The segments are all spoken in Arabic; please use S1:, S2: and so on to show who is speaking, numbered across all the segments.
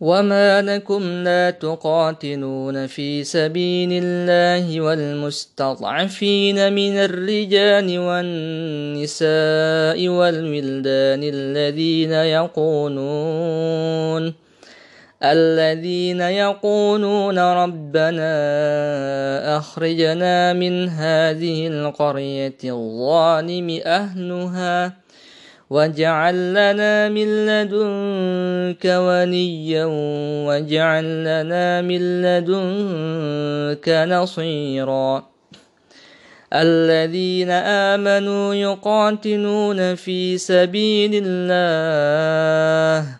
S1: وما لكم لا تقاتلون في سبيل الله والمستضعفين من الرجال والنساء والولدان الذين يقولون الذين يقولون ربنا اخرجنا من هذه القريه الظالم اهلها واجعل لنا من لدنك وليا واجعل لنا من لدنك نصيرا الذين امنوا يقاتلون في سبيل الله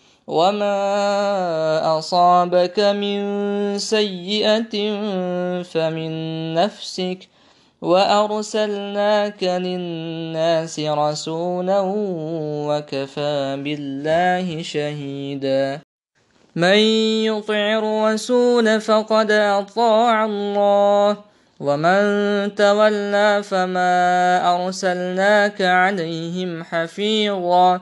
S1: وما أصابك من سيئة فمن نفسك وأرسلناك للناس رسولا وكفى بالله شهيدا من يطع الرسول فقد أطاع الله ومن تولى فما أرسلناك عليهم حفيظا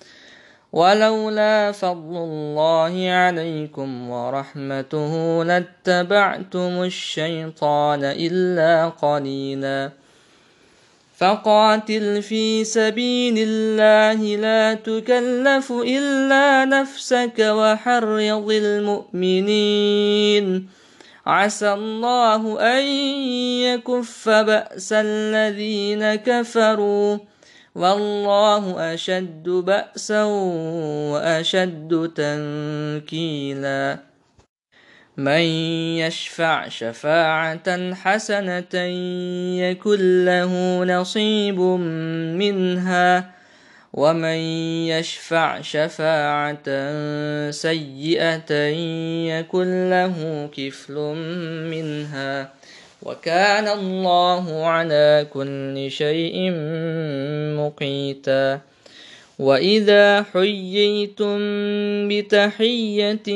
S1: ولولا فضل الله عليكم ورحمته لاتبعتم الشيطان إلا قليلا. فقاتل في سبيل الله لا تكلف إلا نفسك وحرض المؤمنين. عسى الله أن يكف بأس الذين كفروا. والله أشد بأسا وأشد تنكيلا. من يشفع شفاعة حسنة يكن له نصيب منها. ومن يشفع شفاعة سيئة يكن له كفل منها. وكان الله على كل شيء مقيتا. وإذا حييتم بتحية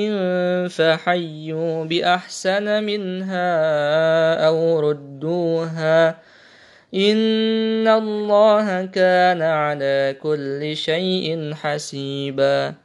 S1: فحيوا بأحسن منها أو ردوها. إن الله كان على كل شيء حسيبا.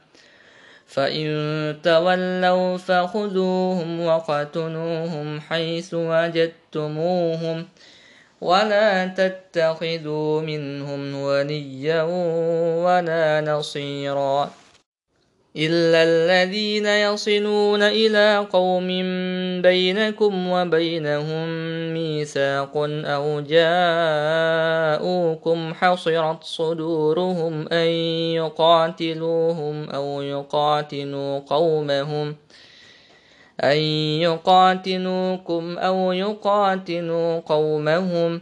S1: فإن تولوا فخذوهم وقتلوهم حيث وجدتموهم ۖ ولا تتخذوا منهم وليا ولا نصيرا إلا الذين يصلون إلى قوم بينكم وبينهم ميثاق أو جاءوكم حصرت صدورهم أن يقاتلوهم أو يقاتلوا قومهم ۖ أن يقاتلوكم أو يقاتلوا قومهم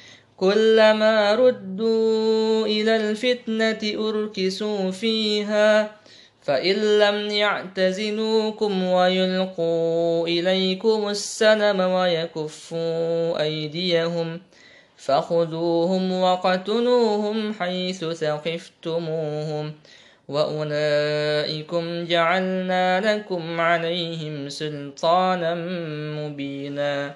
S1: كلما ردوا إلى الفتنة أركسوا فيها فإن لم يعتزلوكم ويلقوا إليكم السلم ويكفوا أيديهم فخذوهم وقتلوهم حيث ثقفتموهم وأولئكم جعلنا لكم عليهم سلطانا مبينا.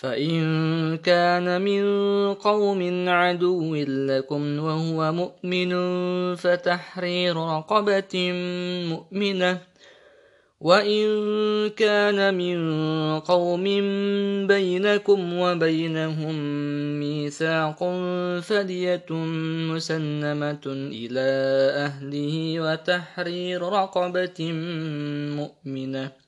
S1: فإن كان من قوم عدو لكم وهو مؤمن فتحرير رقبة مؤمنة وإن كان من قوم بينكم وبينهم ميثاق فدية مسلمة إلى أهله وتحرير رقبة مؤمنة